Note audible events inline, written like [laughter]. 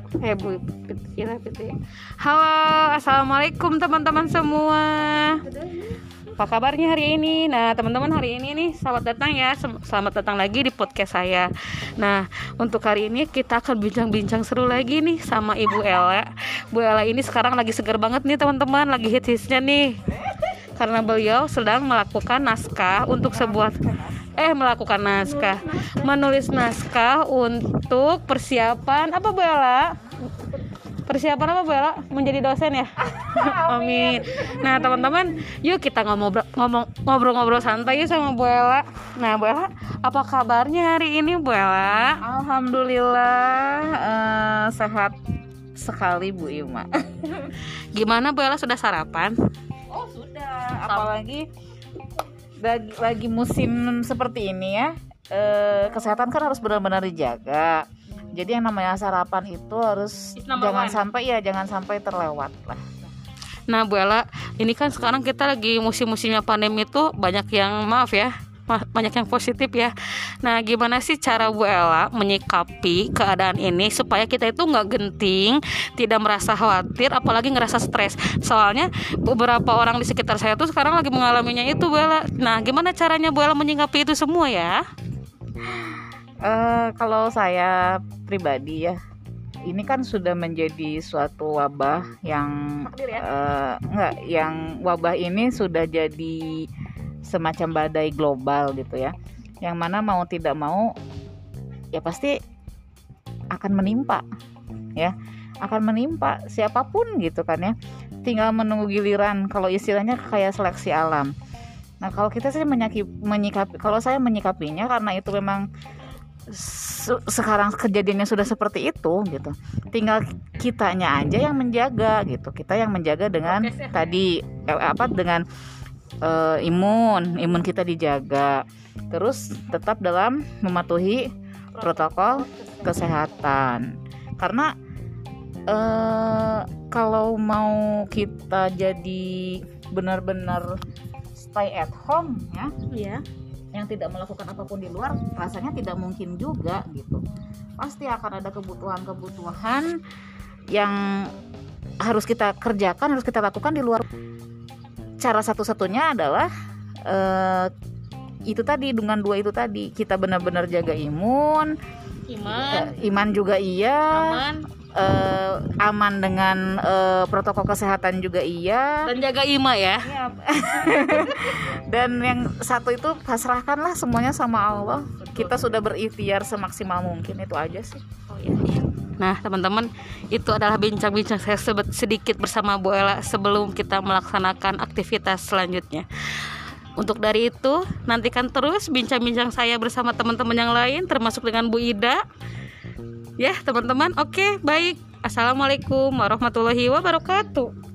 Eh Bu Ila Fitri. Halo, assalamualaikum teman-teman semua. Apa kabarnya hari ini? Nah, teman-teman hari ini nih selamat datang ya. Selamat datang lagi di podcast saya. Nah, untuk hari ini kita akan bincang-bincang seru lagi nih sama Ibu Ella. Bu Ella ini sekarang lagi seger banget nih teman-teman, lagi hits-hitsnya nih. Karena beliau sedang melakukan naskah untuk sebuah eh melakukan naskah, menulis naskah untuk persiapan apa Bu Ella? Persiapan apa Bu Ella? Menjadi dosen ya? [laughs] Amin. Nah teman-teman, yuk kita ngomong ngomong ngobrol-ngobrol santai yuk sama Bu Ella. Nah Bu Ella, apa kabarnya hari ini Bu Ella? Alhamdulillah eh, sehat sekali Bu Ima. Gimana Bu Ella sudah sarapan? Oh sudah, apalagi lagi, lagi musim seperti ini ya. eh, kesehatan kan harus benar-benar dijaga. Jadi yang namanya sarapan itu harus jangan one. sampai ya jangan sampai terlewat lah. Nah Bu Ella, ini kan sekarang kita lagi musim-musimnya pandemi itu banyak yang maaf ya, banyak yang positif ya. Nah gimana sih cara Bu Ella menyikapi keadaan ini supaya kita itu nggak genting, tidak merasa khawatir, apalagi ngerasa stres. Soalnya beberapa orang di sekitar saya tuh sekarang lagi mengalaminya itu Bu Ella. Nah gimana caranya Bu Ella menyikapi itu semua ya? Eh, kalau saya pribadi ya, ini kan sudah menjadi suatu wabah yang ya. eh, enggak, yang wabah ini sudah jadi semacam badai global gitu ya. Yang mana mau tidak mau ya pasti akan menimpa ya, akan menimpa siapa pun gitu kan ya. Tinggal menunggu giliran kalau istilahnya kayak seleksi alam. Nah, kalau kita sih menyaki- menyikapi kalau saya menyikapinya karena itu memang se- sekarang kejadiannya sudah seperti itu gitu. Tinggal kitanya aja yang menjaga gitu. Kita yang menjaga dengan tadi eh, apa dengan eh, imun, imun kita dijaga. Terus tetap dalam mematuhi protokol kesehatan. Karena eh kalau mau kita jadi benar-benar stay at home ya Iya. yang tidak melakukan apa pun di luar rasanya tidak mungkin juga gitu pasti akan ada kebutuhan-kebutuhan yang harus kita kerjakan harus kita lakukan di luar cara satu-satunya adalah eh, itu tadi dengan dua itu tadi kita benar-benar jaga imun Iman, eh, iman juga iya aman, eh, aman dengan eh, protokol kesehatan juga iya dan jaga ima ya. Iya. [laughs] Dan yang satu itu pasrahkanlah semuanya sama Allah. Kita sudah berikhtiar semaksimal mungkin itu aja sih. Oh, iya, iya. Nah, teman-teman, itu adalah bincang-bincang saya sedikit bersama Bu Ella sebelum kita melaksanakan aktivitas selanjutnya. Untuk dari itu, nantikan terus bincang-bincang saya bersama teman-teman yang lain, termasuk dengan Bu Ida. Ya, teman-teman, oke, baik. Assalamualaikum warahmatullahi wabarakatuh.